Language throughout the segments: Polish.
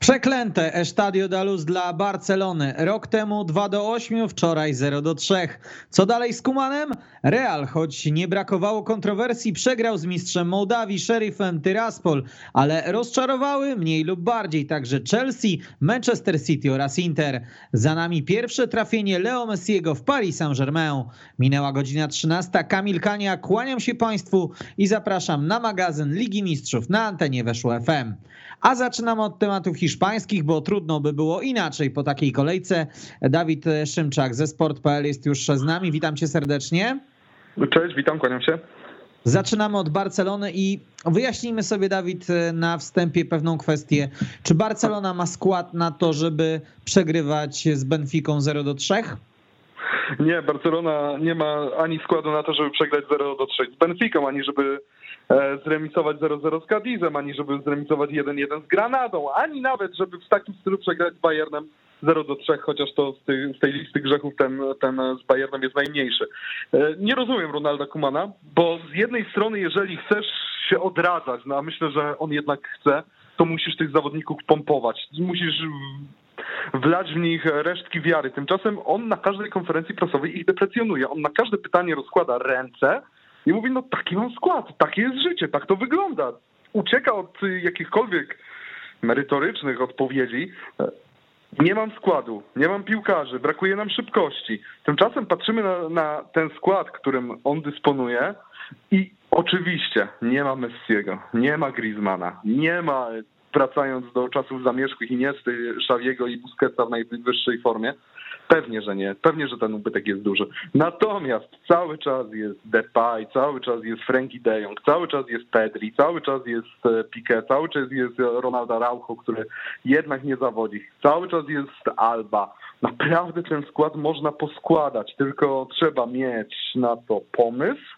Przeklęte Estadio da Luz dla Barcelony. Rok temu 2 do 8, wczoraj 0 do 3. Co dalej z Kumanem? Real, choć nie brakowało kontrowersji, przegrał z mistrzem Mołdawii, szerifem Tyraspol, ale rozczarowały mniej lub bardziej także Chelsea, Manchester City oraz Inter. Za nami pierwsze trafienie Leo Messiego w Paris Saint-Germain. Minęła godzina 13. Kamil Kania, kłaniam się Państwu i zapraszam na magazyn Ligi Mistrzów na antenie Weszło FM. A zaczynamy od tematów hiszpańskich, bo trudno by było inaczej po takiej kolejce. Dawid Szymczak ze Sport.pl jest już z nami. Witam cię serdecznie. Cześć, witam, kłaniam się. Zaczynamy od Barcelony i wyjaśnijmy sobie, Dawid, na wstępie pewną kwestię. Czy Barcelona ma skład na to, żeby przegrywać z Benficą 0 do 3? Nie, Barcelona nie ma ani składu na to, żeby przegrać 0 do 3 z Benficą, ani żeby zremisować 0-0 z Cadizem, ani żeby zremisować 1-1 z Granadą, ani nawet, żeby w takim stylu przegrać z Bayernem 0 do 3, chociaż to z tej, z tej listy grzechów ten, ten z Bayernem jest najmniejszy. E, nie rozumiem Ronalda Kumana, bo z jednej strony, jeżeli chcesz się odradzać, no a myślę, że on jednak chce, to musisz tych zawodników pompować. Musisz wlać w nich resztki wiary. Tymczasem on na każdej konferencji prasowej ich deprecjonuje. On na każde pytanie rozkłada ręce, i mówi, no taki mam skład, takie jest życie, tak to wygląda. Ucieka od jakichkolwiek merytorycznych odpowiedzi. Nie mam składu, nie mam piłkarzy, brakuje nam szybkości. Tymczasem patrzymy na, na ten skład, którym on dysponuje i oczywiście nie ma Messiego, nie ma Griezmana, nie ma, wracając do czasów zamierzchłych Iniesty, Szawiego i Busquetsa w najwyższej formie, Pewnie, że nie. Pewnie, że ten ubytek jest duży. Natomiast cały czas jest Depay, cały czas jest Frankie de Jong, cały czas jest Pedri, cały czas jest e, Piqué, cały czas jest Ronaldo Araujo, który jednak nie zawodzi. Cały czas jest Alba. Naprawdę ten skład można poskładać, tylko trzeba mieć na to pomysł,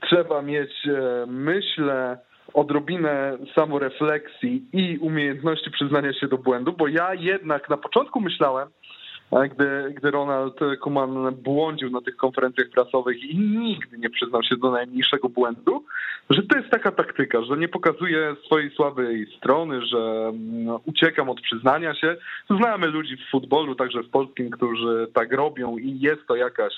trzeba mieć, e, myślę, odrobinę samorefleksji i umiejętności przyznania się do błędu, bo ja jednak na początku myślałem, gdy, gdy Ronald Koeman błądził na tych konferencjach prasowych i nigdy nie przyznał się do najmniejszego błędu, że to jest taka taktyka, że nie pokazuje swojej słabej strony, że no, uciekam od przyznania się. Znamy ludzi w futbolu, także w polskim, którzy tak robią i jest to jakaś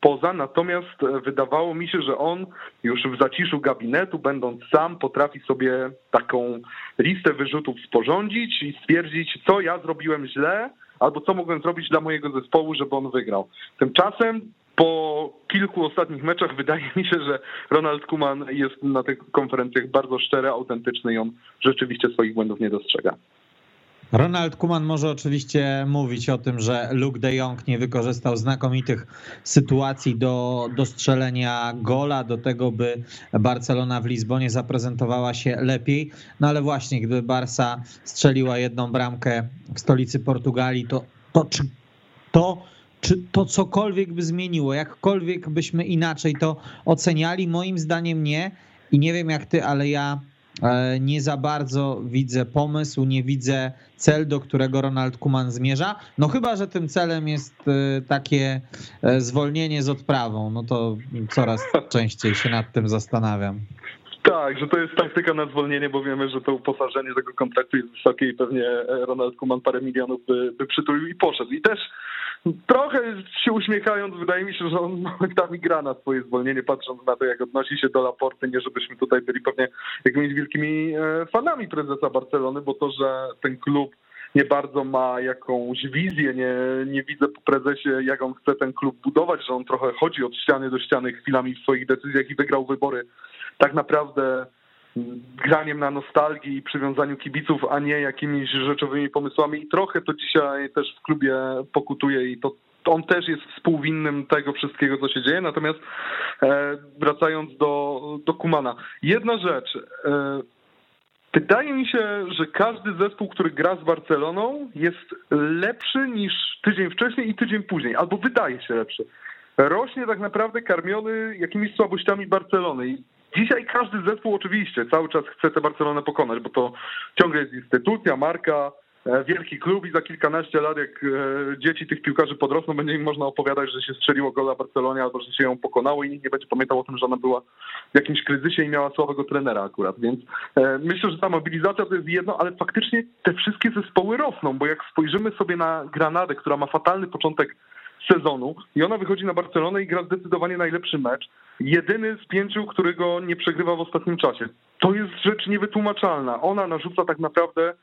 poza, natomiast wydawało mi się, że on już w zaciszu gabinetu, będąc sam, potrafi sobie taką listę wyrzutów sporządzić i stwierdzić, co ja zrobiłem źle, albo co mogłem zrobić dla mojego zespołu, żeby on wygrał. Tymczasem po kilku ostatnich meczach wydaje mi się, że Ronald Kuman jest na tych konferencjach bardzo szczery, autentyczny i on rzeczywiście swoich błędów nie dostrzega. Ronald Kuman może oczywiście mówić o tym, że Luke de Jong nie wykorzystał znakomitych sytuacji do, do strzelenia gola, do tego, by Barcelona w Lizbonie zaprezentowała się lepiej. No ale właśnie, gdyby Barsa strzeliła jedną bramkę w stolicy Portugalii, to, to czy to czy to cokolwiek by zmieniło, jakkolwiek byśmy inaczej to oceniali? Moim zdaniem nie. I nie wiem jak ty, ale ja nie za bardzo widzę pomysł, nie widzę cel, do którego Ronald Kuman zmierza. No chyba, że tym celem jest e, takie e, zwolnienie z odprawą, no to coraz częściej się nad tym zastanawiam. Tak, że to jest taktyka na zwolnienie, bo wiemy, że to uposażenie tego kontraktu jest wysokie i pewnie Ronald Kuman parę milionów by, by przytulił i poszedł. I też trochę się uśmiechając, wydaje mi się, że on momentami gra na swoje zwolnienie, patrząc na to, jak odnosi się do Laporty. Nie, żebyśmy tutaj byli pewnie jakimiś wielkimi e, fanami prezesa Barcelony, bo to, że ten klub nie bardzo ma jakąś wizję, nie, nie widzę po prezesie, jak on chce ten klub budować, że on trochę chodzi od ściany do ściany chwilami w swoich decyzjach i wygrał wybory tak naprawdę graniem na nostalgii i przywiązaniu kibiców, a nie jakimiś rzeczowymi pomysłami. I trochę to dzisiaj też w klubie pokutuje i to on też jest współwinnym tego wszystkiego, co się dzieje. Natomiast e, wracając do, do Kumana, jedna rzecz. E, wydaje mi się, że każdy zespół, który gra z Barceloną, jest lepszy niż tydzień wcześniej i tydzień później, albo wydaje się lepszy. Rośnie tak naprawdę karmiony jakimiś słabościami Barcelony. Dzisiaj każdy zespół oczywiście cały czas chce tę Barcelonę pokonać, bo to ciągle jest instytucja, marka, e, wielki klub i za kilkanaście lat, jak dzieci tych piłkarzy podrosną, będzie im można opowiadać, że się strzeliło gola Barcelonie albo że się ją pokonało i nikt nie będzie pamiętał o tym, że ona była w jakimś kryzysie i miała słabego trenera akurat. Więc myślę, że ta mobilizacja to jest jedno, ale faktycznie te wszystkie zespoły rosną, bo jak spojrzymy sobie na Granadę, która ma fatalny początek sezonu i ona wychodzi na Barcelonę i gra zdecydowanie najlepszy mecz. Jedyny z pięciu, którego nie przegrywa w ostatnim czasie. To jest rzecz niewytłumaczalna. Ona narzuca tak naprawdę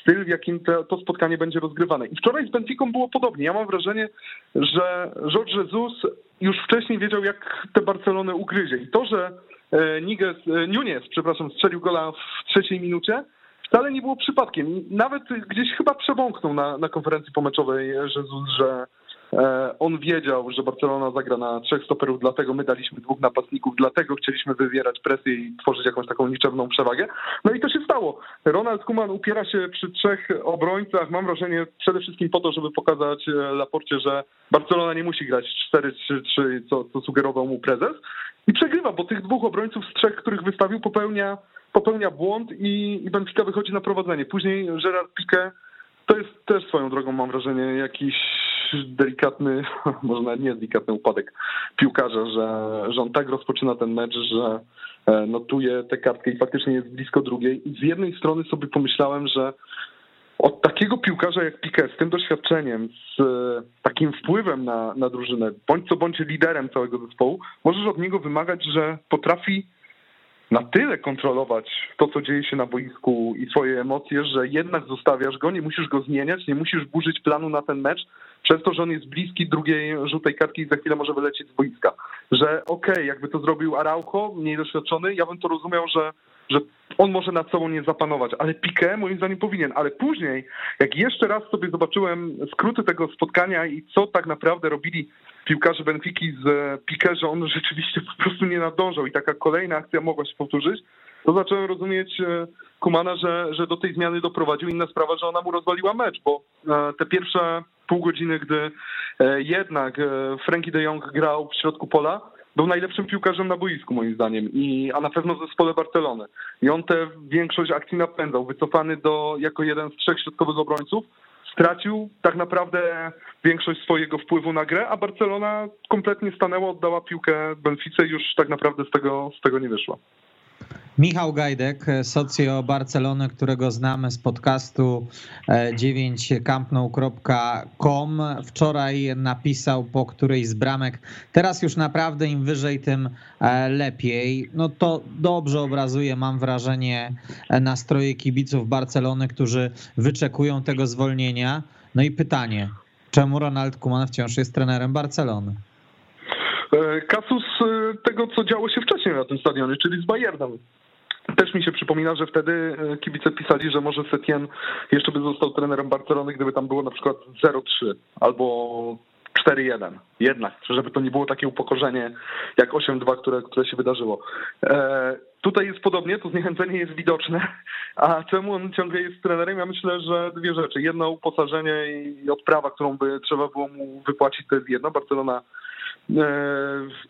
styl, w jakim te, to spotkanie będzie rozgrywane. I wczoraj z Benficą było podobnie. Ja mam wrażenie, że George Jesus już wcześniej wiedział, jak te Barcelony ugryzie. I to, że e, Niguez, e, Nunes, przepraszam, strzelił gola w trzeciej minucie, wcale nie było przypadkiem. Nawet gdzieś chyba przebąknął na, na konferencji pomeczowej Jesus, że E, on wiedział, że Barcelona zagra na trzech stoperów, dlatego my daliśmy dwóch napastników, dlatego chcieliśmy wywierać presję i tworzyć jakąś taką niczewną przewagę. No i to się stało. Ronald Kuman upiera się przy trzech obrońcach, mam wrażenie przede wszystkim po to, żeby pokazać e, Laporcie, że Barcelona nie musi grać 4-3-3, co, co sugerował mu prezes. I przegrywa, bo tych dwóch obrońców z trzech, których wystawił, popełnia, popełnia błąd i, i Benfica wychodzi na prowadzenie. Później Gerard Piqué to jest też swoją drogą, mam wrażenie, jakiś delikatny, może nawet nie delikatny upadek piłkarza, że, że on tak rozpoczyna ten mecz, że e, notuje tę kartkę i faktycznie jest blisko drugiej. Z jednej strony sobie pomyślałem, że od takiego piłkarza jak Piqué, z tym doświadczeniem, z e, takim wpływem na, na drużynę, bądź co bądź liderem całego zespołu, możesz od niego wymagać, że potrafi na tyle kontrolować to, co dzieje się na boisku i swoje emocje, że jednak zostawiasz go, nie musisz go zmieniać, nie musisz burzyć planu na ten mecz, przez to, że on jest bliski drugiej żółtej kartki i za chwilę może wylecieć z boiska. Że okej, okay, jakby to zrobił Araujo, mniej doświadczony, ja bym to rozumiał, że, że on może nad sobą nie zapanować, ale Piqué moim zdaniem powinien. Ale później, jak jeszcze raz sobie zobaczyłem skróty tego spotkania i co tak naprawdę robili piłkarze Benfiki z Piqué, że on rzeczywiście po prostu nie nadążał i taka kolejna akcja mogła się powtórzyć, to zacząłem rozumieć e, Kumana, że, że do tej zmiany doprowadził. Inna sprawa, że ona mu rozwaliła mecz, bo e, te pierwsze pół godziny, gdy e, jednak Frankie de Jong grał w środku pola, był najlepszym piłkarzem na boisku moim zdaniem, i, a na pewno w zespole Barcelony. I on tę większość akcji napędzał, wycofany do, jako jeden z trzech środkowych obrońców, stracił tak naprawdę większość swojego wpływu na grę, a Barcelona kompletnie stanęła, oddała piłkę Benfice i już tak naprawdę z tego, z tego nie wyszła. Michał Gajdek, socjo Barcelony, którego znamy z podcastu 9campnou.com, e, wczoraj napisał po którejś z bramek, teraz już naprawdę im wyżej, tym e, lepiej. No to dobrze obrazuje, mam wrażenie, e, nastroje kibiców Barcelony, którzy wyczekują tego zwolnienia. No i pytanie, czemu Ronald Koeman wciąż jest trenerem Barcelony? Kasus tego, co działo się wcześniej na tym stadionie, czyli z Bayernem. Też mi się przypomina, że wtedy e, kibice pisali, że może Setien jeszcze by został trenerem Barcelony, gdyby tam było na przykład 0-3 albo 4-1. Jednak, żeby to nie było takie upokorzenie jak 8-2, które, które się wydarzyło. E, tutaj jest podobnie, to zniechęcenie jest widoczne. A czemu on ciągle jest trenerem? Ja myślę, że dwie rzeczy. Jedno uposażenie i odprawa, którą by trzeba było mu wypłacić, to jest jedno. Barcelona E,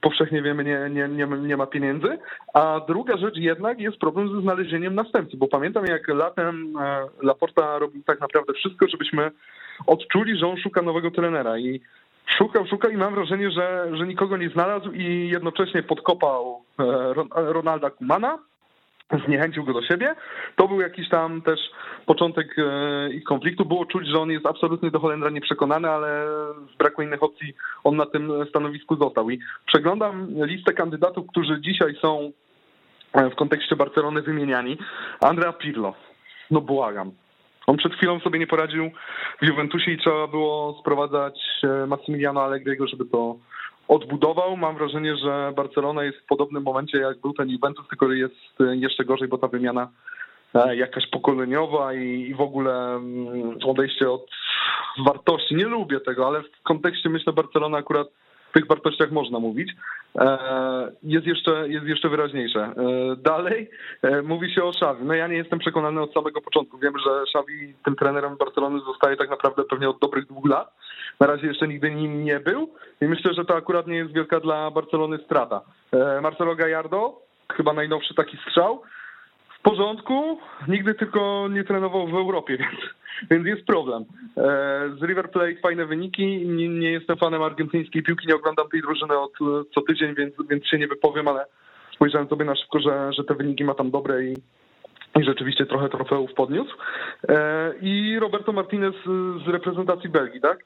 powszechnie wiemy, nie, nie, nie, nie ma pieniędzy. A druga rzecz jednak jest problem ze znalezieniem następcy, bo pamiętam jak latem e, Laporta robił tak naprawdę wszystko, żebyśmy odczuli, że on szuka nowego trenera i szukał, szukał i mam wrażenie, że, że nikogo nie znalazł i jednocześnie podkopał e, Ronalda Kumana, zniechęcił go do siebie. To był jakiś tam też początek e, ich konfliktu. Było czuć, że on jest absolutnie do Holendra nieprzekonany, ale z braku innych opcji on na tym stanowisku został. I przeglądam listę kandydatów, którzy dzisiaj są e, w kontekście Barcelony wymieniani. Andrea Pirlo. No błagam. On przed chwilą sobie nie poradził w Juventusie i trzeba było sprowadzać e, Massimiliano Allegriego, żeby to odbudował. Mam wrażenie, że Barcelona jest w podobnym momencie, jak był ten Juventus, tylko jest jeszcze gorzej, bo ta wymiana e, jakaś pokoleniowa i, w ogóle mm, odejście od wartości. Nie lubię tego, ale w kontekście myślę Barcelona akurat tych wartościach można mówić. E, jest jeszcze, jest jeszcze wyraźniejsze. E, dalej mówi się o Szawi. No ja nie jestem przekonany od samego początku. Wiem, że Szawi tym trenerem Barcelony zostaje tak naprawdę pewnie od dobrych dwóch lat. Na razie jeszcze nigdy nim nie był i myślę, że to akurat nie jest wielka dla Barcelony strata. E, Marcelo Gallardo, chyba najnowszy taki strzał. Porządku, nigdy tylko nie trenował w Europie, więc, więc jest problem. E, z River Plate fajne wyniki, nie, nie jestem fanem argentyńskiej piłki, nie oglądam tej drużyny od co tydzień, więc, więc się nie wypowiem, ale spojrzałem sobie na szybko, że, że te wyniki ma tam dobre i, i rzeczywiście trochę trofeów podniósł. E, I Roberto Martinez z reprezentacji Belgii, tak?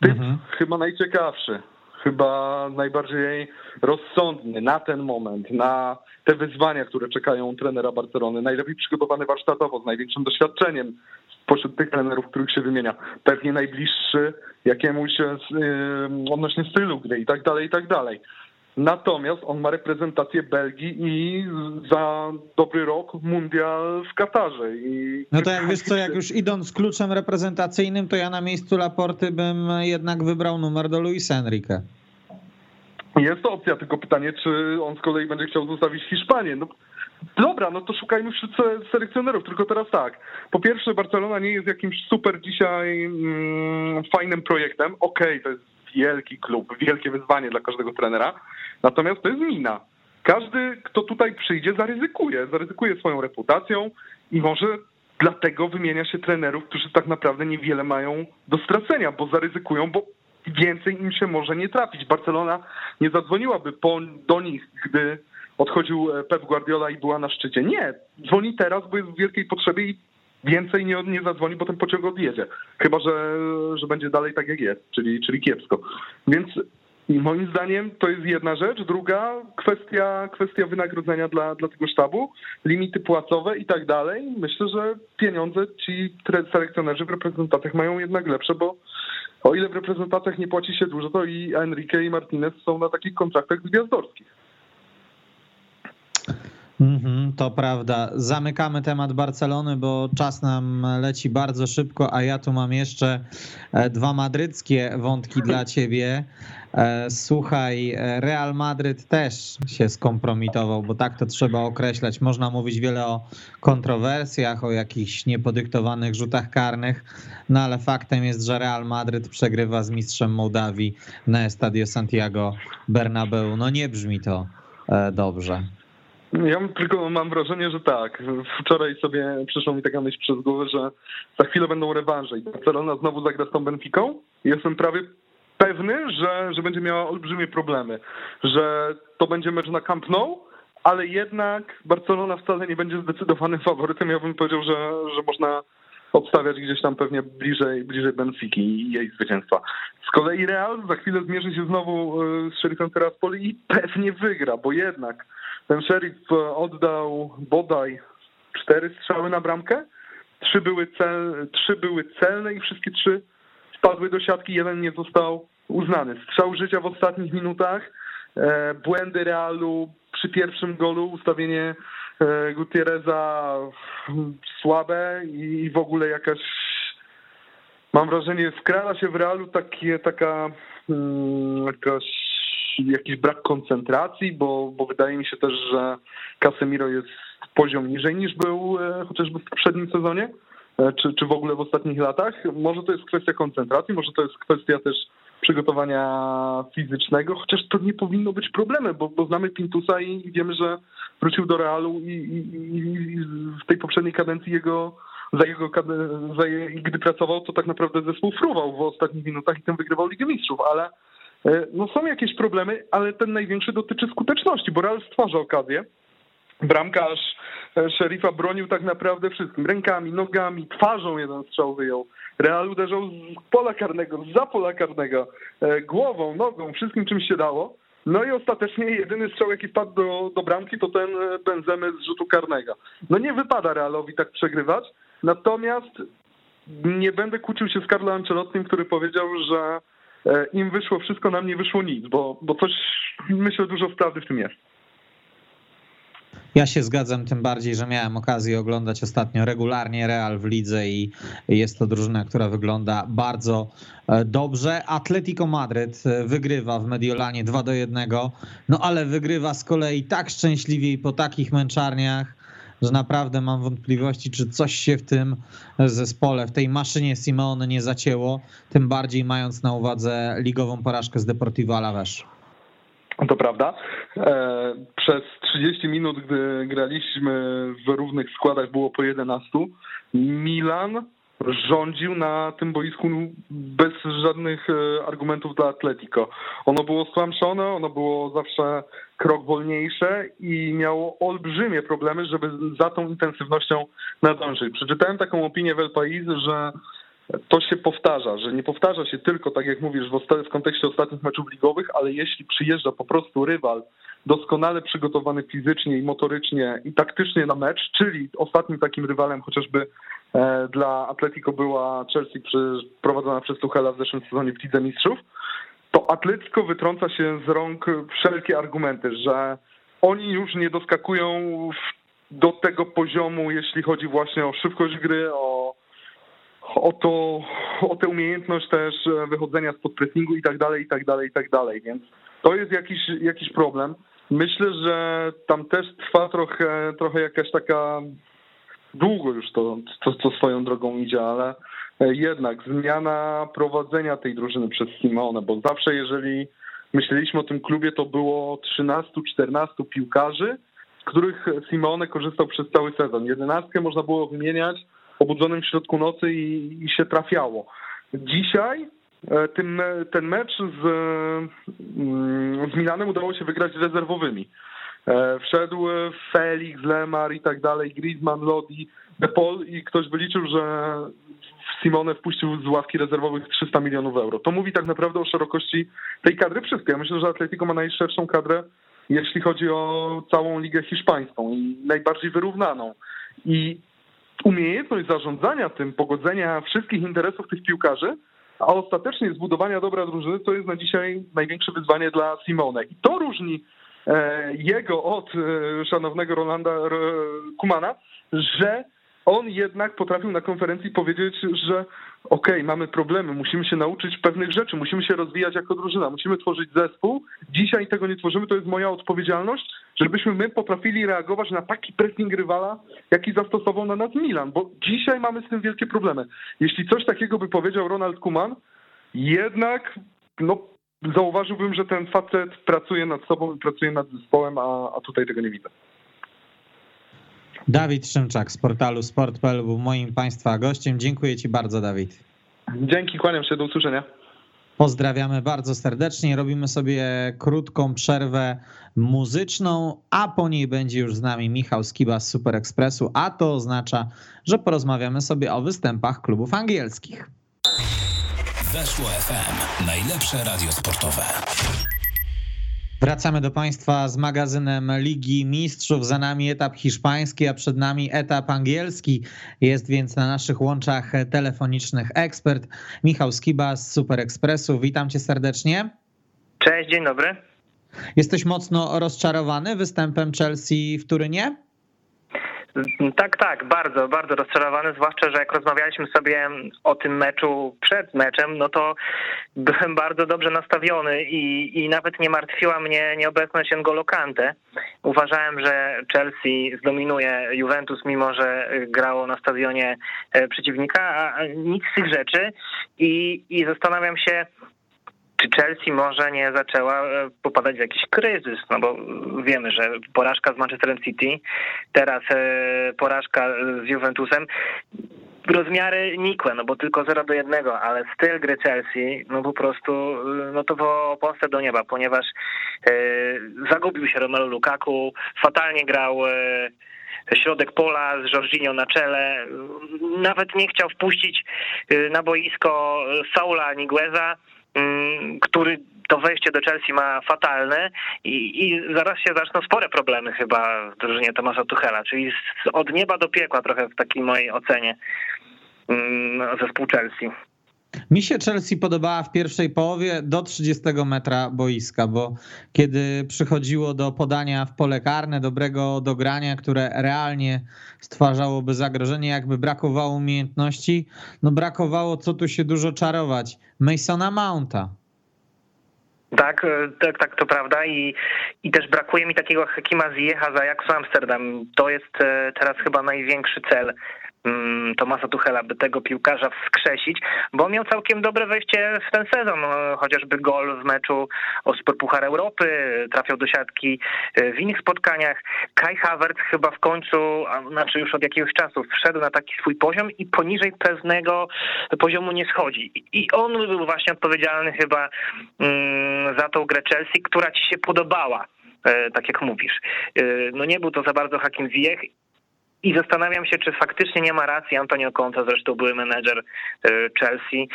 Typ mhm. chyba najciekawszy chyba najbardziej rozsądny na ten moment, na te wyzwania, które czekają trenera Barcelony, najlepiej przygotowany warsztatowo, z największym doświadczeniem spośród tych trenerów, których się wymienia. Pewnie najbliższy jakiemuś yy, odnośnie stylu gry i tak dalej, i tak dalej. Natomiast on ma reprezentację Belgii i za dobry rok mundial w Katarze. I... No to jak wiesz co, jak już idąc kluczem reprezentacyjnym, to ja na miejscu Laporty bym jednak wybrał numer do Luisa Enrique. Jest to opcja, tylko pytanie, czy on z kolei będzie chciał zostawić Hiszpanię. No, dobra, no to szukajmy wśród selekcjonerów, tylko teraz tak. Po pierwsze, Barcelona nie jest jakimś super dzisiaj mm, fajnym projektem. Okej, okay, to jest wielki klub, wielkie wyzwanie dla każdego trenera, natomiast to jest mina. Każdy, kto tutaj przyjdzie, zaryzykuje, zaryzykuje swoją reputacją i może dlatego wymienia się trenerów, którzy tak naprawdę niewiele mają do stracenia, bo zaryzykują, bo więcej im się może nie trafić. Barcelona nie zadzwoniłaby po, do nich, gdy odchodził Pep Guardiola i była na szczycie. Nie, dzwoni teraz, bo jest w wielkiej potrzebie i więcej nie, nie zadzwoni, bo ten pociąg odjedzie. Chyba, że, że będzie dalej tak jak jest, czyli, czyli kiepsko. Więc moim zdaniem to jest jedna rzecz. Druga kwestia, kwestia wynagrodzenia dla, dla tego sztabu, limity płacowe i tak dalej. Myślę, że pieniądze ci selekcjonerzy w reprezentacjach mają jednak lepsze, bo o ile w reprezentacjach nie płaci się dużo, to i Enrique i Martinez są na takich kontraktach gwiazdorskich. Mhm, to prawda. Zamykamy temat Barcelony, bo czas nam leci bardzo szybko, a ja tu mam jeszcze e, dwa madryckie wątki dla ciebie. E, słuchaj, Real Madryt też się skompromitował, bo tak to trzeba określać. Można mówić wiele o kontrowersjach, o jakichś niepodyktowanych rzutach karnych, no ale faktem jest, że Real Madryt przegrywa z mistrzem Mołdawii na Estadio Santiago Bernabeu. No nie brzmi to e, dobrze. Ja tylko mam wrażenie, że tak. Wczoraj sobie przyszło mi taka myśl przez głowę, że za chwilę będą rewanże i Barcelona znowu zagra z tą Benficą. Jestem prawie pewny, że, że będzie miała olbrzymie problemy, że to będzie mecz na Camp Nou, ale jednak Barcelona wcale nie będzie zdecydowanym faworytem. Ja bym powiedział, że, że można obstawiać gdzieś tam pewnie bliżej, bliżej Benfiki i jej zwycięstwa. Z kolei Real za chwilę zmierzy się znowu e, z Sheriffem Tiraspoli i pewnie wygra, bo jednak ten Sheriff e, oddał bodaj cztery strzały na bramkę, trzy były, cel, trzy były celne i wszystkie trzy spadły do siatki, jeden nie został uznany. Strzał życia w ostatnich minutach, e, błędy Realu przy pierwszym golu, ustawienie e, Gutierreza słabe i w ogóle jakaś, mam wrażenie, wkrada się w Realu takie, taka mm, jakaś jakiś brak koncentracji, bo, bo wydaje mi się też, że Casemiro jest poziom niżej niż był e, chociażby w poprzednim sezonie, czy, czy w ogóle w ostatnich latach. Może to jest kwestia koncentracji, może to jest kwestia też przygotowania fizycznego, chociaż to nie powinno być problemem, bo, bo znamy Pintusa i wiemy, że wrócił do Realu i, i, i w tej poprzedniej kadencji jego za jego, za gdy pracował, to tak naprawdę zespół fruwał w ostatnich minutach i tym wygrywał Ligę Mistrzów, ale e, no są jakieś problemy, ale ten największy dotyczy skuteczności, bo Real stwarza okazję. Bramkarz e, Szerifa bronił tak naprawdę wszystkim. Rękami, nogami, twarzą jeden strzał wyjął. Real uderzał z pola karnego, za pola karnego, e, głową, nogą, wszystkim czym się dało. No i ostatecznie jedyny strzał, jaki wpadł do, do bramki, to ten e, Benzemy z rzutu karnego. No nie wypada Realowi tak przegrywać, natomiast nie będę kłócił się z Carlo Ancelottim, który powiedział, że e, im wyszło wszystko, nam nie wyszło nic, bo, bo coś, myślę, dużo prawdy w tym jest. Ja się zgadzam, tym bardziej, że miałem okazję oglądać ostatnio regularnie Real w lidze i jest to drużyna, która wygląda bardzo e, dobrze. Atletico Madryt e, wygrywa w Mediolanie 2 do 1, no ale wygrywa z kolei tak szczęśliwie i po takich męczarniach, że naprawdę mam wątpliwości, czy coś się w tym zespole, w tej maszynie Simone nie zacięło, tym bardziej mając na uwadze ligową porażkę z Deportivo Alaves. To prawda. e, przez 30 minut, gdy graliśmy w równych składach, było po 11. Milan rządził na tym boisku bez żadnych e, argumentów dla Atletico. Ono było stłamszone, ono było zawsze krok wolniejsze i miało olbrzymie problemy, żeby za tą intensywnością nadążyć. Przeczytałem taką opinię w El Pais, że to się powtarza, że nie powtarza się tylko, tak jak mówisz, w, w kontekście ostatnich meczów ligowych, ale jeśli przyjeżdża po prostu rywal doskonale przygotowany fizycznie i motorycznie i taktycznie na mecz, czyli ostatnim takim rywalem chociażby e, dla Atletico była Chelsea prowadzona przez Tuchela w zeszłym sezonie w Lidze Mistrzów, to Atletico wytrąca się z rąk wszelkie argumenty, że oni już nie doskakują do tego poziomu, jeśli chodzi właśnie o szybkość gry, o o, to, o tę umiejętność też wychodzenia spod pressingu i tak dalej, i tak dalej, i tak dalej. Więc to jest jakiś, jakiś problem. Myślę, że tam też trwa trochę, trochę jakaś taka długo już to, to, to swoją drogą idzie, ale jednak zmiana prowadzenia tej drużyny przez Simone, bo zawsze jeżeli myśleliśmy o tym klubie, to było 13-14 piłkarzy, z których Simone korzystał przez cały sezon. Jedenastkę można było wymieniać obudzonym w środku nocy i, i się trafiało. Dzisiaj e, ten, ten mecz z, mm, z Milanem udało się wygrać rezerwowymi. E, wszedł Felix, Lemar i tak dalej, Griezmann, Lodi, De Paul i ktoś wyliczył, że Simone wpuścił z ławki rezerwowych 300 milionów euro. To mówi tak naprawdę o szerokości tej kadry wszystko. Ja myślę, że Atletico ma najszerszą kadrę, jeśli chodzi o całą ligę hiszpańską i najbardziej wyrównaną. I umiejętność zarządzania tym, pogodzenia wszystkich interesów tych piłkarzy, a ostatecznie zbudowania dobra drużyny, to jest na dzisiaj największe wyzwanie dla Simone. I to różni e, jego od e, szanownego Rolanda Kumana, że on jednak potrafił na konferencji powiedzieć, że okej, okay, mamy problemy, musimy się nauczyć pewnych rzeczy, musimy się rozwijać jako drużyna, musimy tworzyć zespół. Dzisiaj tego nie tworzymy, to jest moja odpowiedzialność, żebyśmy my potrafili reagować na taki pressing rywala, jaki zastosował na nas Milan, bo dzisiaj mamy z tym wielkie problemy. Jeśli coś takiego by powiedział Ronald Kuman, jednak no, zauważyłbym, że ten facet pracuje nad sobą, pracuje nad zespołem, a, a tutaj tego nie widzę. Dawid Szymczak z portalu sport.pl był moim Państwa gościem. Dziękuję Ci bardzo, Dawid. Dzięki, kłaniam się, do usłyszenia. Pozdrawiamy bardzo serdecznie. Robimy sobie krótką przerwę muzyczną, a po niej będzie już z nami Michał Skiba z Super Expressu, a to oznacza, że porozmawiamy sobie o występach klubów angielskich. Weszło FM, najlepsze radio sportowe. Wracamy do Państwa z magazynem Ligi Mistrzów. Za nami etap hiszpański, a przed nami etap angielski. Jest więc na naszych łączach telefonicznych ekspert Michał Skiba z Super Expressu. Witam Cię serdecznie. Cześć, dzień dobry. Jesteś mocno rozczarowany występem Chelsea w Turynie? Tak, tak, bardzo, bardzo rozczarowany, zwłaszcza, że jak rozmawialiśmy sobie o tym meczu przed meczem, no to byłem bardzo dobrze nastawiony i, i nawet nie martwiła mnie nieobecność N'Golo Kante. Uważałem, że Chelsea zdominuje Juventus, mimo że grało na stadionie e, przeciwnika, a nic z tych rzeczy i, i zastanawiam się, czy Chelsea może nie zaczęła e, popadać w jakiś kryzys, no bo wiemy, że porażka z Manchesterem City, teraz e, porażka z Juventusem, rozmiary nikłe, no bo tylko 0 do 1, ale styl gry Chelsea, no po prostu, e, no to było postęp do nieba, ponieważ zagubił się Romelu Lukaku, fatalnie grał środek pola z Jorginho na czele, nawet nie chciał wpuścić na boisko Saula Nigueza, który to wejście do Chelsea ma fatalne i, i zaraz się zaczną spore problemy chyba w drużynie Tomasa Tuchela, czyli z, od nieba do piekła trochę w takiej mojej ocenie mm, zespół Chelsea. Mi się Chelsea podobała w pierwszej połowie do 30 metra boiska, bo kiedy przychodziło do podania w pole karne, dobrego dogrania, które realnie stwarzałoby zagrożenie, jakby brakowało umiejętności, no brakowało co tu się dużo czarować. Masona Mounta. Tak, e, tak, tak, to prawda i, i też brakuje mi takiego Hakima Ziyech za Ajaxu Amsterdam. To jest e, teraz chyba największy cel Tomasa Tuchela, by tego piłkarza wskrzesić, bo miał całkiem dobre wejście w ten sezon, no, chociażby gol w meczu o Superpuchar Europy, trafiał do siatki e, w innych spotkaniach. Kai Havertz chyba w końcu, a znaczy już od jakiegoś czasu, wszedł na taki swój poziom i poniżej pewnego poziomu nie schodzi. I on był właśnie odpowiedzialny chyba mm, za tą grę Chelsea, która ci się podobała e, tak jak mówisz. E, no nie był to za bardzo Hakim Ziyech i zastanawiam się, czy faktycznie nie ma racji Antonio Conte, zresztą były menedżer e, Chelsea,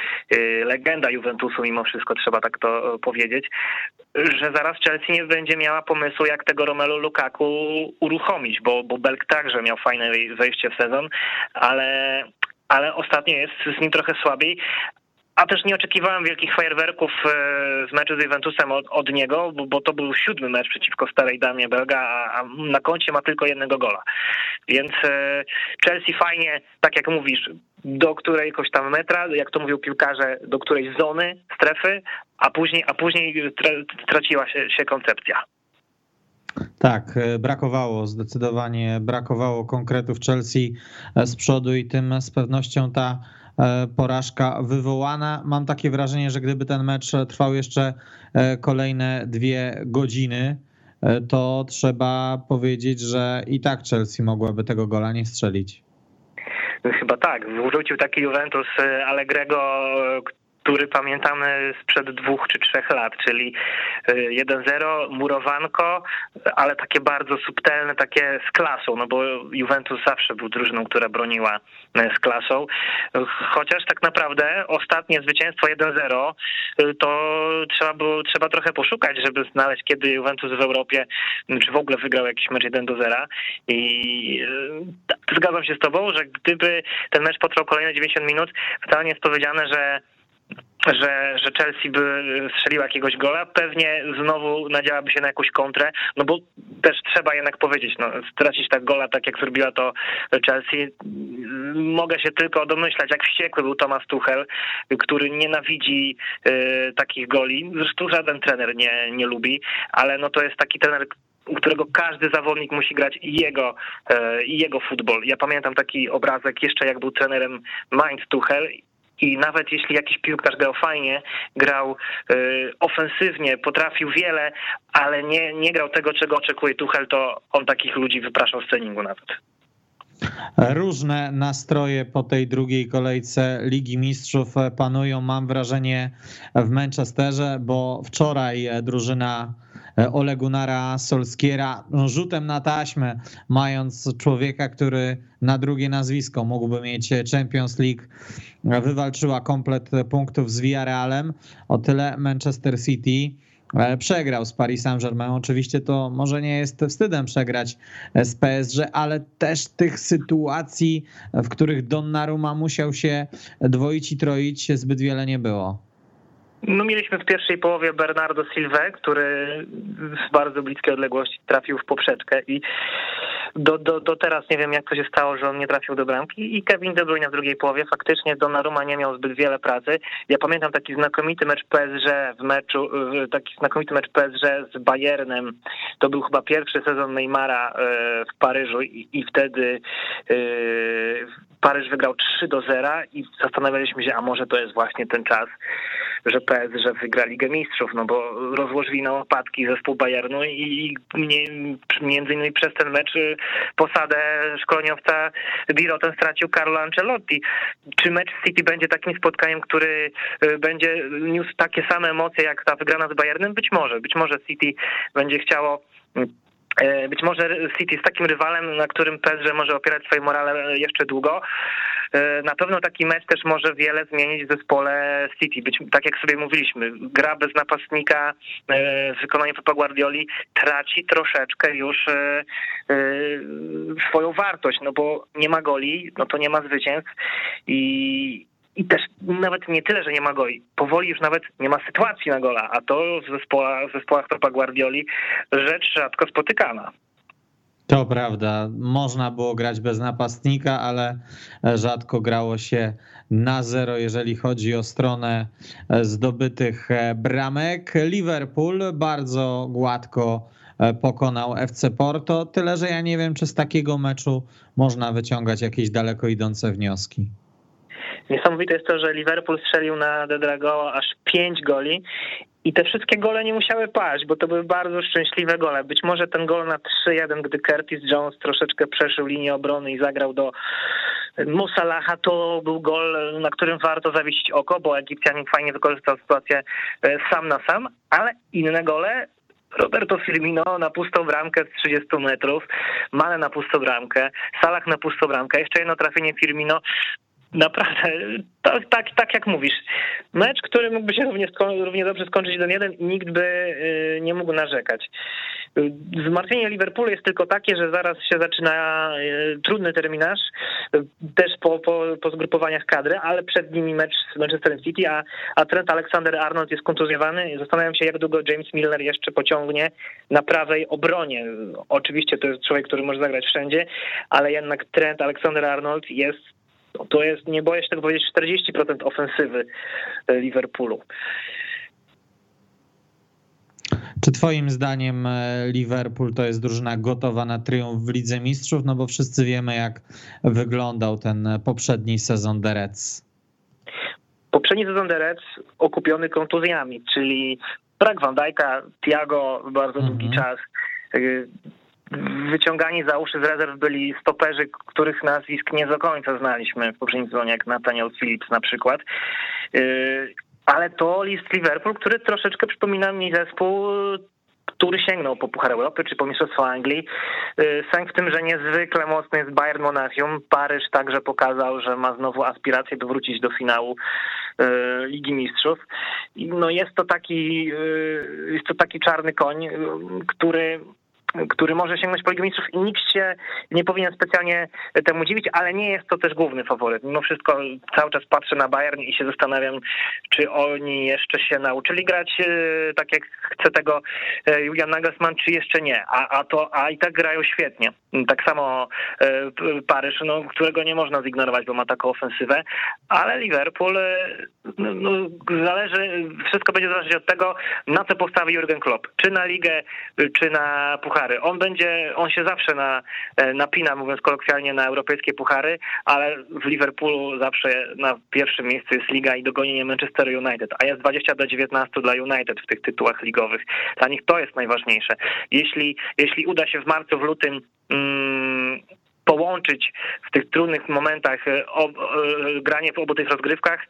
legenda Juventusu mimo wszystko, trzeba tak to powiedzieć, że zaraz Chelsea nie będzie miała pomysłu, jak tego Romelu Lukaku uruchomić, bo, bo Belk także miał fajne wejście w sezon, ale ale ostatnio jest z nim trochę słabiej, a też nie oczekiwałem wielkich fajerwerków e, z meczu z Juventusem od, od niego, bo, bo, to był siódmy mecz przeciwko starej damie Belga, a, a, na koncie ma tylko jednego gola. Więc e, Chelsea fajnie, tak jak mówisz, do którejś tam metra, jak to mówią piłkarze, do którejś zony, strefy, a później, a później straciła się, się koncepcja. Tak, e, brakowało, zdecydowanie brakowało konkretów Chelsea z przodu i tym z pewnością ta porażka wywołana. Mam takie wrażenie, że gdyby ten mecz trwał jeszcze e, kolejne dwie godziny, e, to trzeba powiedzieć, że i tak Chelsea mogłaby tego gola nie strzelić. Chyba tak. Wrzucił taki Juventus Allegrego, który pamiętamy sprzed dwóch czy trzech lat, czyli 1-0, murowanko, ale takie bardzo subtelne, takie z klasą, no bo Juventus zawsze był drużyną, która broniła z klasą, chociaż tak naprawdę ostatnie zwycięstwo 1-0 to trzeba było, trzeba trochę poszukać, żeby znaleźć, kiedy Juventus w Europie, czy w ogóle wygrał jakiś mecz 1-0 i e, zgadzam się z tobą, że gdyby ten mecz potrwał kolejne 90 minut, wcale nie jest powiedziane, że że, że Chelsea by strzeliła jakiegoś gola, pewnie znowu nadziałaby się na jakąś kontrę, no bo też trzeba jednak powiedzieć, no, stracić tak gola, tak jak zrobiła to Chelsea. Mogę się tylko domyślać, jak wściekły był Thomas Tuchel, który nienawidzi y, takich goli. Zresztą żaden trener nie, nie lubi, ale no to jest taki trener, u którego każdy zawodnik musi grać jego, y, jego futbol. Ja pamiętam taki obrazek jeszcze jak był trenerem Mainz Tuchel i nawet jeśli jakiś piłkarz grał fajnie, grał y, ofensywnie, potrafił wiele, ale nie, nie grał tego, czego oczekuje Tuchel, to on takich ludzi wypraszał z treningu nawet. Różne nastroje po tej drugiej kolejce Ligi Mistrzów panują, mam wrażenie, w Manchesterze, bo wczoraj drużyna Ole Gunnara Solskiera no, rzutem na taśmę, mając człowieka, który na drugie nazwisko mógłby mieć Champions League, wywalczyła komplet punktów z Villarrealem. O tyle Manchester City e, przegrał z Paris Saint-Germain. Oczywiście to może nie jest wstydem przegrać z PSG, ale też tych sytuacji, w których Donnarumma musiał się dwoić i troić, zbyt wiele nie było. No mieliśmy w pierwszej połowie Bernardo Silva, który z bardzo bliskiej odległości trafił w poprzeczkę i do, do, do teraz nie wiem jak to się stało, że on nie trafił do bramki i Kevin De Bruyne w drugiej połowie faktycznie Donnarumma nie miał zbyt wiele pracy. Ja pamiętam taki znakomity mecz PSG w meczu, taki znakomity mecz PSG z Bayernem. To był chyba pierwszy sezon Neymara e, w Paryżu i, i wtedy e, Paryż wygrał 3 do 0 i zastanawialiśmy się, a może to jest właśnie ten czas, że PSG wygra Ligę Mistrzów, no bo rozłożyli na opadki zespół Bayernu i między innymi przez ten mecz y, posadę szkoleniowca Biroten stracił Carlo Ancelotti. Czy mecz City będzie takim spotkaniem, który y, będzie niósł takie same emocje jak ta wygrana z Bayernem? Być może. Być może City będzie chciało y, być może City jest takim rywalem, na którym PSG może opierać swoje morale jeszcze długo. E, na pewno taki mecz też może wiele zmienić w zespole City. Być, tak jak sobie mówiliśmy, gra bez napastnika e, w wykonaniu Pepa Guardioli traci troszeczkę już e, swoją wartość, no bo nie ma goli, no to nie ma zwycięstw i i też nawet nie tyle, że nie ma goli. Powoli już nawet nie ma sytuacji na gola, a to w zespołach, w zespołach Pepa Guardioli rzecz rzadko spotykana. To prawda. Można było grać bez napastnika, ale rzadko grało się na zero, jeżeli chodzi o stronę zdobytych bramek. Liverpool bardzo gładko pokonał FC Porto. Tyle, że ja nie wiem, czy z takiego meczu można wyciągać jakieś daleko idące wnioski. Niesamowite jest to, że Liverpool strzelił na Dedrago aż 5 goli i te wszystkie gole nie musiały paść, bo to były bardzo szczęśliwe gole. Być może ten gol na 3-1, gdy Curtis Jones troszeczkę przeszył linię obrony i zagrał do Musalaha, to był gol, na którym warto zawiesić oko, bo Egipcjanin fajnie wykorzystał sytuację e, sam na sam, ale inne gole. Roberto Firmino na pustą bramkę z 30 metrów, Mane na pustą bramkę, Salah na pustą bramkę, jeszcze jedno trafienie Firmino naprawdę, tak, tak, tak jak mówisz, mecz, który mógłby się równie, równie dobrze skończyć 1-1 i nikt by y, nie mógł narzekać. Zmartwienie Liverpoolu jest tylko takie, że zaraz się zaczyna y, trudny terminarz, też po, po, po zgrupowaniach kadry, ale przed nimi mecz z Manchester City, a, a Trent Alexander-Arnold jest kontuzjowany. Zastanawiam się, jak długo James Milner jeszcze pociągnie na prawej obronie. Oczywiście to jest człowiek, który może zagrać wszędzie, ale jednak Trent Alexander-Arnold jest no to jest, nie boję się tego powiedzieć, 40% ofensywy e, Liverpoolu. Czy twoim zdaniem e, Liverpool to jest drużyna gotowa na triumf w Lidze Mistrzów? No bo wszyscy wiemy, jak wyglądał ten poprzedni sezon The Reds. Poprzedni sezon The Reds okupiony kontuzjami, czyli brak Van Dijk'a, Thiago bardzo długi mhm. czas, e, wyciągani za uszy z rezerw byli stoperzy, których nazwisk nie do końca znaliśmy w poprzednim sezonie, jak Nathaniel Phillips na przykład. Y, ale to list Liverpool, który troszeczkę przypomina mi zespół który sięgnął po Puchar Europy czy po Mistrzostwo Anglii. Y, sęk w tym, że niezwykle mocny jest Bayern Monachium. Paryż także pokazał, że ma znowu aspiracje, by wrócić do finału y, Ligi Mistrzów. No jest to taki, jest to taki czarny koń, który który może sięgnąć po Ligę Mistrzów i nikt się nie powinien specjalnie temu dziwić, ale nie jest to też główny faworyt. Mimo wszystko cały czas patrzę na Bayern i się zastanawiam, czy oni jeszcze się nauczyli grać e, tak jak chce tego e, Julian Nagelsmann, czy jeszcze nie. A, a, to, a i tak grają świetnie. Tak samo e, Paryż, no, którego nie można zignorować, bo ma taką ofensywę, ale Liverpool no, no, zależy, wszystko będzie zależeć od tego, na co postawi Jurgen Klopp. Czy na ligę, czy na puchar puchary. On będzie, on się zawsze na, e, napina, mówiąc kolokwialnie, na europejskie puchary, ale w Liverpoolu zawsze na pierwszym miejscu jest Liga i dogonienie Manchester United, a jest 20 do 19 dla United w tych tytułach ligowych. Dla nich to jest najważniejsze. Jeśli, jeśli uda się w marcu, w lutym mm, połączyć w tych trudnych momentach e, e, granie w obu tych rozgrywkach,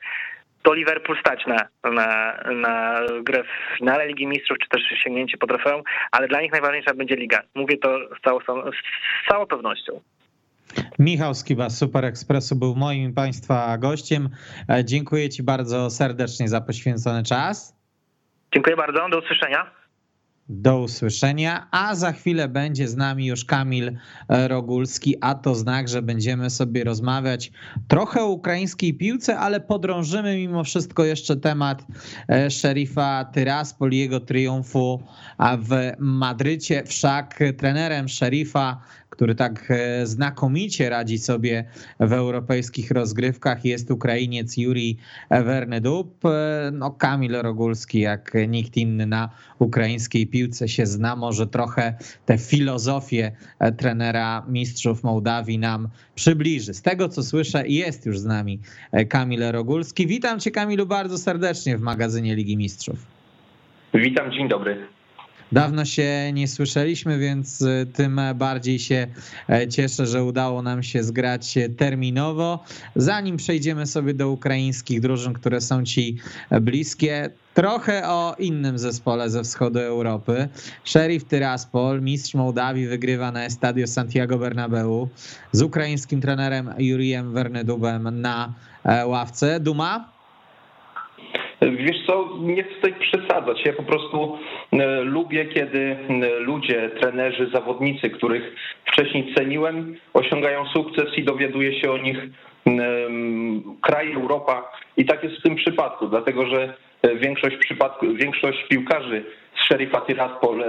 to Liverpool stać na, na, na grę w finale Ligi Mistrzów, czy też sięgnięcie po trofeum, ale dla nich najważniejsza będzie Liga. Mówię to z całą, z całą pewnością. Michał Skiba z Super Expressu był moim Państwa gościem. E, dziękuję Ci bardzo serdecznie za poświęcony czas. Dziękuję bardzo, do usłyszenia. Do usłyszenia, a za chwilę będzie z nami już Kamil e, Rogulski, a to znak, że będziemy sobie rozmawiać trochę o ukraińskiej piłce, ale podrążymy mimo wszystko jeszcze temat e, szerifa Tyraspol i jego triumfu w Madrycie. Wszak trenerem szerifa który tak e, znakomicie radzi sobie w europejskich rozgrywkach. Jest Ukrainiec Juri Wernedub. No, Kamil Rogulski, jak nikt inny na ukraińskiej piłce się zna, może trochę tę filozofię e, trenera mistrzów Mołdawii nam przybliży. Z tego co słyszę, jest już z nami Kamil Rogulski. Witam cię Kamilu bardzo serdecznie w magazynie Ligi Mistrzów. Witam, dzień dobry. Dawno się nie słyszeliśmy, więc y, tym bardziej się e, cieszę, że udało nam się zgrać terminowo. Zanim przejdziemy sobie do ukraińskich drużyn, które są ci bliskie, Trochę o innym zespole ze wschodu Europy. Sheriff Tyraspol, mistrz Mołdawii, wygrywa na Estadio Santiago Bernabeu z ukraińskim trenerem Jurijem Wernedubem na e, ławce. Duma? Wiesz co, nie chcę tutaj przesadzać. Ja po prostu e, lubię, kiedy e, ludzie, trenerzy, zawodnicy, których wcześniej ceniłem, osiągają sukces i dowiaduje się o nich kraj Europa. I tak jest w tym przypadku, dlatego że e, większość przypadku, większość piłkarzy z Sherifa Tiraspol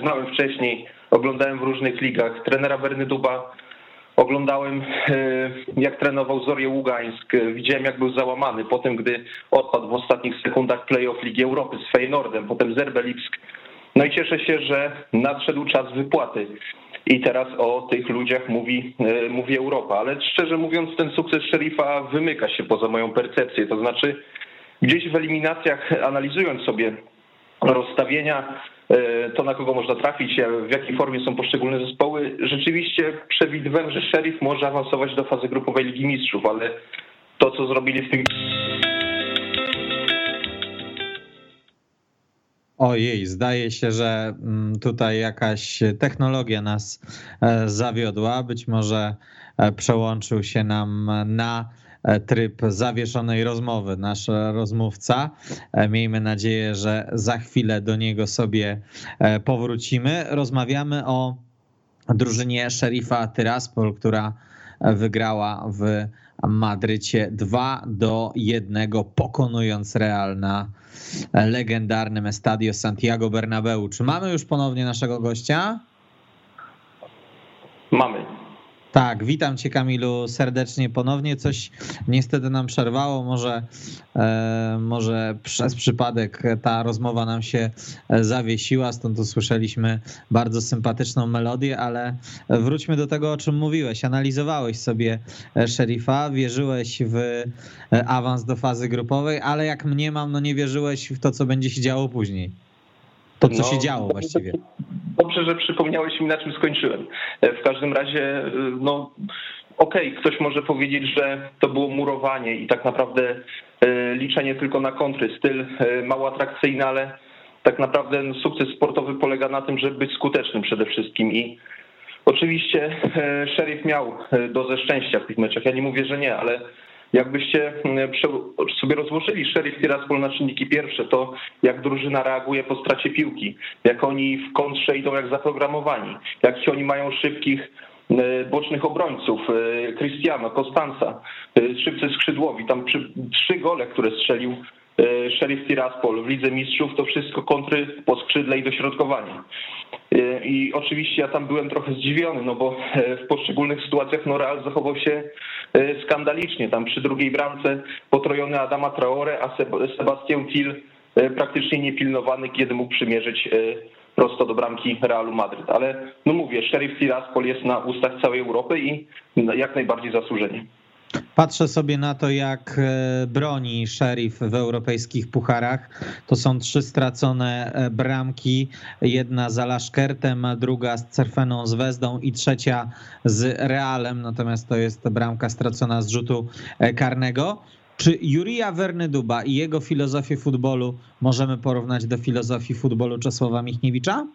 znałem wcześniej, oglądałem w różnych ligach. Trenera Bernyduba Oglądałem, e, jak trenował Zorię Ługańsk. Widziałem, jak był załamany po tym, gdy odpadł w ostatnich sekundach playoff Ligi Europy z Feynordem, potem Zerbelipsk No i cieszę się, że nadszedł czas wypłaty. I teraz o tych ludziach mówi, mówi Europa. Ale szczerze mówiąc, ten sukces szeryfa wymyka się poza moją percepcję. To znaczy, gdzieś w eliminacjach, analizując sobie rozstawienia, e, to na kogo można trafić, w jakiej formie są poszczególne zespoły, rzeczywiście przewidywałem, że Sheriff może awansować do fazy grupowej Ligi Mistrzów, ale to, co zrobili w tym... Ojej, zdaje się, że mm, tutaj jakaś technologia nas e, zawiodła. Być może e, przełączył się nam na E, tryb zawieszonej rozmowy. Nasz rozmówca. E, miejmy nadzieję, że za chwilę do niego sobie e, powrócimy. Rozmawiamy o drużynie Sherifa Tyraspol, która wygrała w Madrycie 2 do 1, pokonując Real na legendarnym Estadio Santiago Bernabeu. Czy mamy już ponownie naszego gościa? Mamy. Tak, witam cię Kamilu serdecznie ponownie. Coś niestety nam przerwało, może, e, może przez przypadek ta rozmowa nam się e, zawiesiła, stąd usłyszeliśmy bardzo sympatyczną melodię, ale wróćmy do tego, o czym mówiłeś. Analizowałeś sobie e, szeryfa, wierzyłeś w awans do fazy grupowej, ale jak mnie mam, no nie wierzyłeś w to, co będzie się działo później. To, co no, się działo właściwie. Dobrze, że przypomniałeś mi, na czym skończyłem. E, w każdym razie, e, no okej, okay, ktoś może powiedzieć, że to było murowanie i tak naprawdę e, liczenie tylko na kontry, styl mało atrakcyjny, ale tak naprawdę sukces sportowy polega na tym, żeby być skutecznym przede wszystkim i oczywiście Sheriff miał dozę szczęścia w tych meczach. Ja nie mówię, że nie, ale Jakbyście mm, sobie rozłożyli Sheriff Tiraspol na czynniki pierwsze, to jak drużyna reaguje po stracie piłki, jak oni w kontrze idą jak zaprogramowani, jak oni mają szybkich mm, bocznych obrońców, y, Cristiano, Costanza, y, szybcy skrzydłowi, tam trzy gole, które strzelił Sheriff Tiraspol w Lidze Mistrzów, to wszystko kontry po skrzydle i dośrodkowanie. I oczywiście ja tam byłem trochę zdziwiony, no bo w poszczególnych sytuacjach no Real zachował się E, skandalicznie. Tam przy drugiej bramce potrojony Adama Traore, a Sebastian Til e, praktycznie niepilnowany, kiedy mógł przymierzyć e, prosto do bramki Realu Madryt. Ale no mówię, Sheriff Tiraspol jest na ustach całej Europy i jak najbardziej zasłużenie. Patrzę sobie na to, jak e, broni Sheriff w europejskich pucharach. To są trzy stracone e, bramki. Jedna z Alaszkertem, druga z Cerfeną z Wezdą i trzecia z Realem. Natomiast to jest bramka stracona z rzutu e, karnego. Czy Jurija Wernyduba i jego filozofię futbolu możemy porównać do filozofii futbolu Czesława Michniewicza?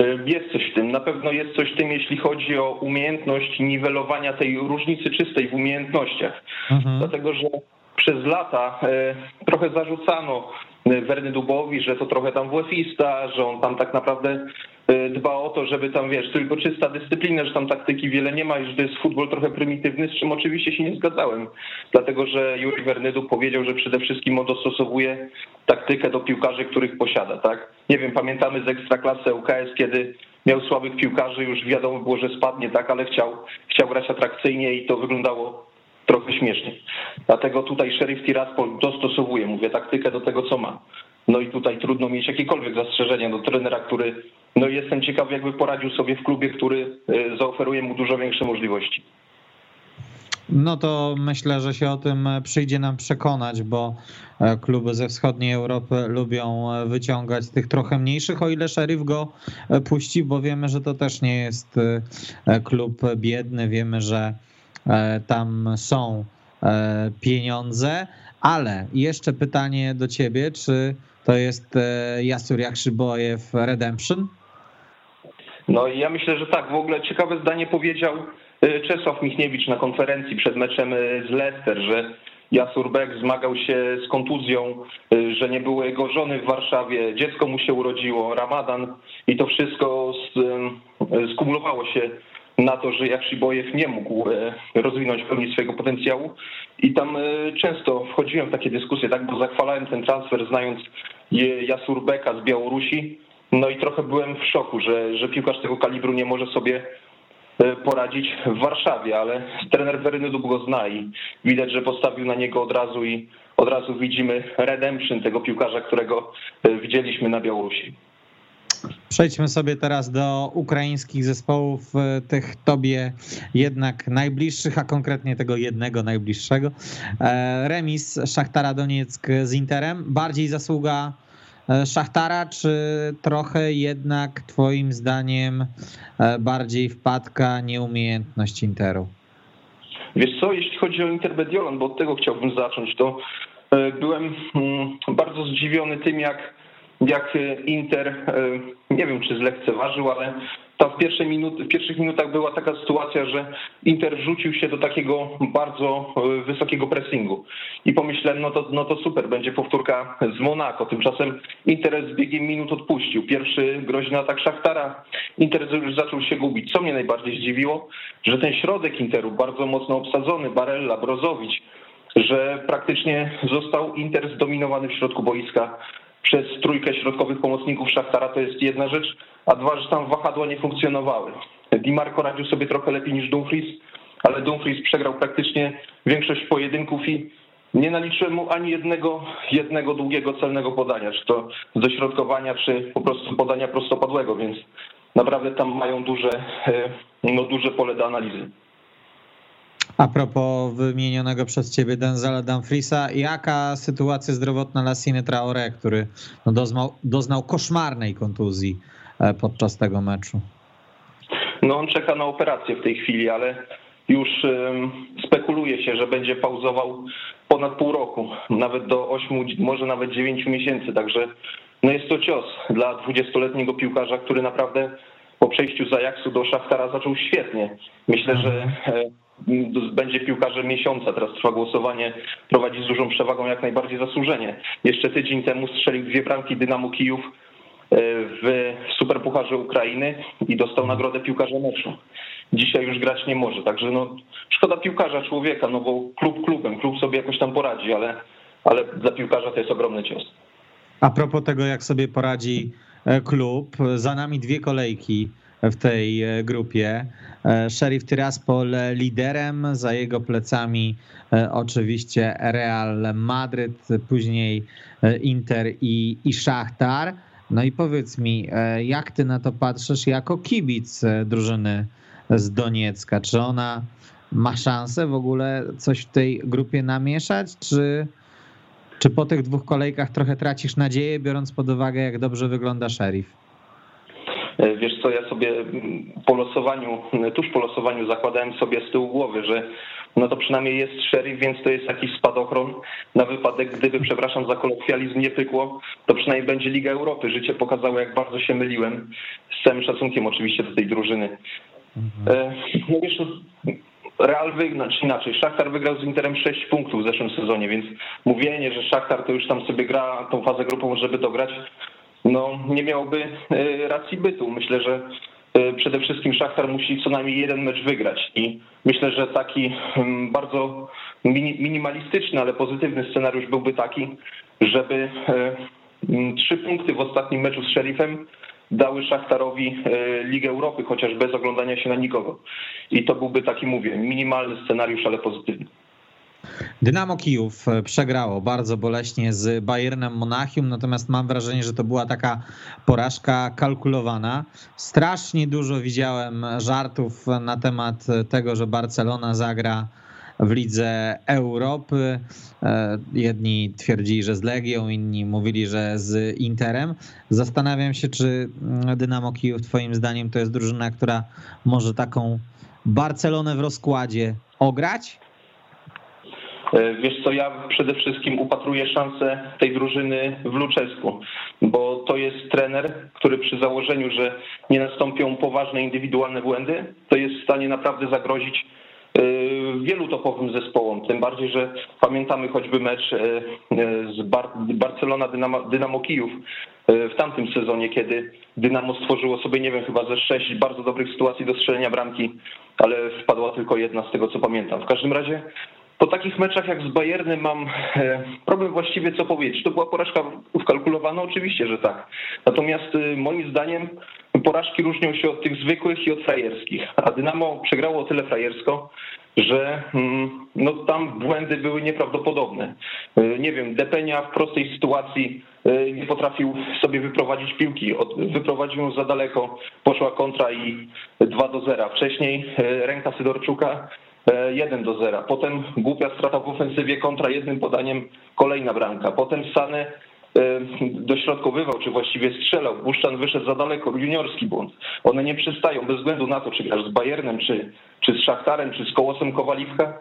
E, jest coś w tym. Na pewno jest coś w tym, jeśli chodzi o umiejętność niwelowania tej różnicy czystej w umiejętnościach. Mhm. Dlatego, że przez lata e, trochę zarzucano e, Werny Dubowi, że to trochę tam WF-ista, że on tam tak naprawdę dba o to, żeby tam, wiesz, tylko czysta dyscyplina, że tam taktyki wiele nie ma i że to jest futbol trochę prymitywny, z czym oczywiście się nie zgadzałem. Dlatego, że Juri Wernydu powiedział, że przede wszystkim on dostosowuje taktykę do piłkarzy, których posiada, tak? Nie wiem, pamiętamy z Ekstraklasy UKS, kiedy miał słabych piłkarzy, już wiadomo było, że spadnie, tak, ale chciał, chciał grać atrakcyjnie i to wyglądało trochę śmiesznie. Dlatego tutaj Sheriff Tiraspol dostosowuje, mówię, taktykę do tego, co ma. No i tutaj trudno mieć jakiekolwiek zastrzeżenia do trenera, który no i jestem ciekaw, jakby poradził sobie w klubie, który e, zaoferuje mu dużo większe możliwości. No to myślę, że się o tym przyjdzie nam przekonać, bo e, kluby ze wschodniej Europy lubią e, wyciągać tych trochę mniejszych, o ile szeryf go puści, bo wiemy, że to też nie jest klub biedny, wiemy, że tam są pieniądze, ale jeszcze pytanie do ciebie, czy to jest Jasur Jakrzybojew Redemption? No i ja myślę, że tak. W ogóle ciekawe zdanie powiedział y, Czesław Michniewicz na konferencji przed meczem y, z Leicester, że Jasurbek zmagał się z kontuzją, y, że nie było jego żony w Warszawie, dziecko mu się urodziło, ramadan i to wszystko skumulowało się na to, że Jakszybojew nie mógł rozwinąć pełni swojego potencjału i tam często wchodziłem w takie dyskusje, tak, bo zachwalałem ten transfer znając Jasurbeka z Białorusi, no i trochę byłem w szoku, że, że piłkarz tego kalibru nie może sobie e, poradzić w Warszawie, ale trener Weryny go zna i widać, że postawił na niego od razu i od razu widzimy redemption tego piłkarza, którego e, widzieliśmy na Białorusi. Przejdźmy sobie teraz do ukraińskich zespołów, e, tych tobie jednak najbliższych, a konkretnie tego jednego najbliższego. Remis Szachtara Donieck z Interem. Bardziej zasługa Szachtara, czy trochę jednak twoim zdaniem bardziej wpadka nieumiejętność Interu? Wiesz co, jeśli chodzi o Inter Mediolan, bo od tego chciałbym zacząć, to byłem mm, bardzo zdziwiony tym, jak jak Inter, e, nie wiem czy zlekceważył, ale tam w, pierwszej minut, w pierwszych minutach była taka sytuacja, że Inter rzucił się do takiego bardzo e, wysokiego pressingu. I pomyślałem, no to, no to super, będzie powtórka z Monaco. Tymczasem Inter z biegiem minut odpuścił. Pierwszy groźny atak Szachtara. Inter już zaczął się gubić. Co mnie najbardziej zdziwiło, że ten środek Interu, bardzo mocno obsadzony, Barella, Brozowicz, że praktycznie został Inter zdominowany w środku boiska przez trójkę środkowych pomocników Szachtara to jest jedna rzecz, a dwa, że tam wahadła nie funkcjonowały. Di Marco radził sobie trochę lepiej niż Dumfries, ale Dumfries przegrał praktycznie większość pojedynków i nie naliczyłem mu ani jednego, jednego długiego celnego podania, czy to dośrodkowania, czy po prostu podania prostopadłego, więc naprawdę tam mają duże, e, no, duże pole do analizy. A propos wymienionego przez ciebie Denzela Dumfriesa, jaka sytuacja zdrowotna Lassine Traore, który no doznał, doznał koszmarnej kontuzji podczas tego meczu? No on czeka na operację w tej chwili, ale już spekuluje się, że będzie pauzował ponad pół roku, nawet do 8, może nawet 9 miesięcy, także no jest to cios dla 20-letniego piłkarza, który naprawdę po przejściu z Ajaxu do Szachtara zaczął świetnie. Myślę, że e, będzie piłkarzem miesiąca. Teraz trwa głosowanie, prowadzi z dużą przewagą jak najbardziej zasłużenie. Jeszcze tydzień temu strzelił dwie bramki Dynamo Kijów e, w Superpucharze Ukrainy i dostał nagrodę piłkarza meczu. Dzisiaj już grać nie może, także no, szkoda piłkarza, człowieka, no bo klub klubem, klub sobie jakoś tam poradzi, ale, ale dla piłkarza to jest ogromny cios. A propos tego, jak sobie poradzi e, klub, za nami dwie kolejki w tej e, grupie. E, Sheriff Tiraspol liderem, za jego plecami oczywiście Real Madryt, później Inter i, i Szachtar. No i powiedz mi, jak ty na to patrzysz jako kibic drużyny z Doniecka? Czy ona ma szansę w ogóle coś w tej grupie namieszać, czy, czy po tych dwóch kolejkach trochę tracisz nadzieję, biorąc pod uwagę, jak dobrze wygląda Sheriff? E, wiesz co, ja sobie po losowaniu, tuż po losowaniu zakładałem sobie z tyłu głowy, że no to przynajmniej jest szeryf, więc to jest jakiś spadochron na wypadek, gdyby, przepraszam za kolokwializm, nie pykło, to przynajmniej będzie Liga Europy. Życie pokazało, jak bardzo się myliłem, z całym szacunkiem oczywiście do tej drużyny. Mhm. No wiesz, Real wygrał, czy inaczej, Szachtar wygrał z Interem 6 punktów w zeszłym sezonie, więc mówienie, że Szachtar to już tam sobie gra tą fazę grupową, żeby dograć, no, nie miałby e, racji bytu. Myślę, że e, przede wszystkim Szachtar musi co najmniej jeden mecz wygrać i myślę, że taki mm, bardzo minimalistyczny, ale pozytywny scenariusz byłby taki, żeby e, mm, trzy punkty w ostatnim meczu z Sheriffem dały Szachtarowi Ligę Europy, chociaż bez oglądania się na nikogo. I to byłby taki, mówię, minimalny scenariusz, ale pozytywny. Dynamo Kijów e, przegrało bardzo boleśnie z Bayernem Monachium, natomiast mam wrażenie, że to była taka porażka kalkulowana. Strasznie dużo widziałem żartów na temat tego, że Barcelona zagra w Lidze Europy. E, jedni twierdzili, że z Legią, inni mówili, że z Interem. Zastanawiam się, czy Dynamo Kijów twoim zdaniem to jest drużyna, która może taką Barcelonę w rozkładzie ograć? E, wiesz co, ja przede wszystkim upatruję szansę tej drużyny w Luczesku, bo to jest trener, który przy założeniu, że nie nastąpią poważne indywidualne błędy, to jest w stanie naprawdę zagrozić e, wielu topowym zespołom. Tym bardziej, że pamiętamy choćby mecz e, z Barcelona Dynamo, Dynamo Kijów w tamtym sezonie, kiedy Dynamo stworzyło sobie, nie wiem, chyba ze sześć bardzo dobrych sytuacji do strzelenia bramki, ale wpadła tylko jedna z tego, co pamiętam. W każdym razie po takich meczach jak z Bayernem mam e, problem właściwie co powiedzieć. To była porażka wkalkulowana? Oczywiście, że tak. Natomiast e, moim zdaniem porażki różnią się od tych zwykłych i od frajerskich. A Dynamo przegrało o tyle frajersko, że mm, no, tam błędy były nieprawdopodobne. E, nie wiem, Depenia w prostej sytuacji nie potrafił sobie wyprowadzić piłki. Wyprowadził ją za daleko, poszła kontra i 2 do 0. Wcześniej ręka Sydorczuka 1 do 0. Potem głupia strata w ofensywie kontra jednym podaniem kolejna bramka. Potem Sane dośrodkowywał, czy właściwie strzelał. Buszczan wyszedł za daleko, juniorski błąd. One nie przystają bez względu na to, czy grasz z Bayernem, czy, czy z Szachtarem, czy z Kołosem Kowaliwka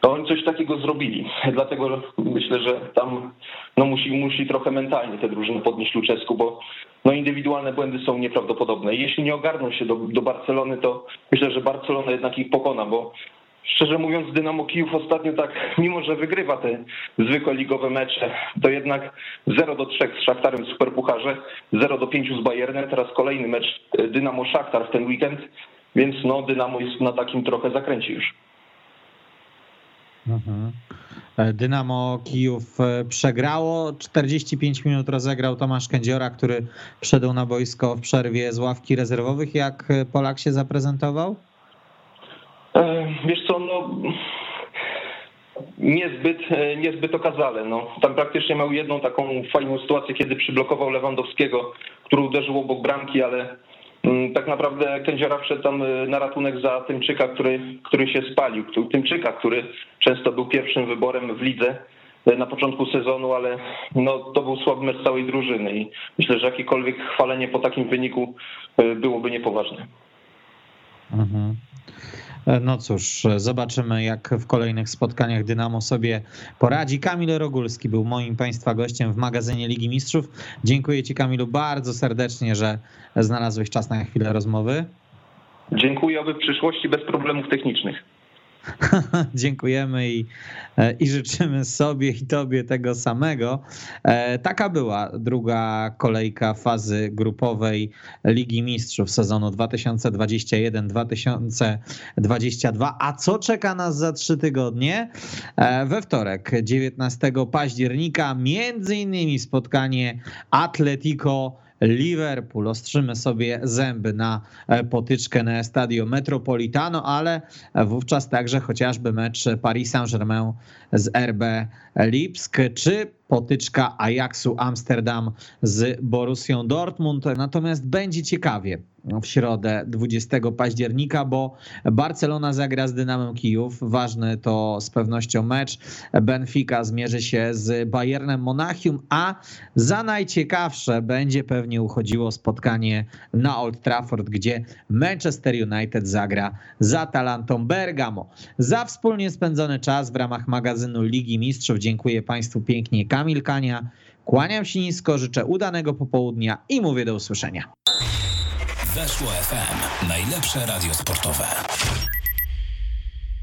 to oni coś takiego zrobili. Dlatego myślę, że tam no musi, musi trochę mentalnie te drużyny podnieść Luczesku, bo no indywidualne błędy są nieprawdopodobne. Jeśli nie ogarną się do, do Barcelony, to myślę, że Barcelona jednak ich pokona, bo szczerze mówiąc Dynamo Kijów ostatnio tak, mimo że wygrywa te zwykłe ligowe mecze, to jednak 0 do 3 z Szachtarem w Superpucharze, 0 do 5 z Bayernem, teraz kolejny mecz Dynamo Szachtar w ten weekend, więc no Dynamo jest na takim trochę zakręcie już. Mhm. E, Dynamo Kijów e, przegrało. 45 minut rozegrał Tomasz Kędziora, który wszedł na boisko w przerwie z ławki rezerwowych. Jak Polak się zaprezentował? E, wiesz co, no niezbyt, niezbyt okazale. No, tam praktycznie miał jedną taką fajną sytuację, kiedy przyblokował Lewandowskiego, który uderzył obok bramki, ale Mm, tak naprawdę Kędziora wszedł tam y, na ratunek za Tymczyka, który, który się spalił. Tymczyka, który często był pierwszym wyborem w lidze na początku sezonu, ale no, to był słaby mecz całej drużyny i myślę, że jakiekolwiek chwalenie po takim wyniku byłoby niepoważne. Mhm. E, no cóż, zobaczymy jak w kolejnych spotkaniach Dynamo sobie poradzi. Kamil Rogulski był moim Państwa gościem w magazynie Ligi Mistrzów. Dziękuję Ci Kamilu bardzo serdecznie, że znalazłeś czas na chwilę rozmowy. Dziękuję, aby w przyszłości bez problemów technicznych. Dziękujemy i, e, i życzymy sobie i tobie tego samego. E, taka była druga kolejka fazy grupowej Ligi Mistrzów sezonu 2021-2022. A co czeka nas za trzy tygodnie? E, we wtorek, 19 października, między innymi spotkanie Atletico Liverpool. Ostrzymy sobie zęby na e, potyczkę na Estadio Metropolitano, ale wówczas także chociażby mecz Paris Saint-Germain z RB Lipsk, czy potyczka Ajaxu Amsterdam z Borussią Dortmund. Natomiast będzie ciekawie w środę 20 października, bo Barcelona zagra z Dynamem Kijów. Ważny to z pewnością mecz. Benfica zmierzy się z Bayernem Monachium, a za najciekawsze będzie pewnie uchodziło spotkanie na Old Trafford, gdzie Manchester United zagra z Atalantą Bergamo. Za wspólnie spędzony czas w ramach magazynu Ligi Mistrzów dziękuję Państwu pięknie. Kamil Kania. Kłaniam się nisko, życzę udanego popołudnia i mówię do usłyszenia. Weszło FM. Najlepsze radio sportowe.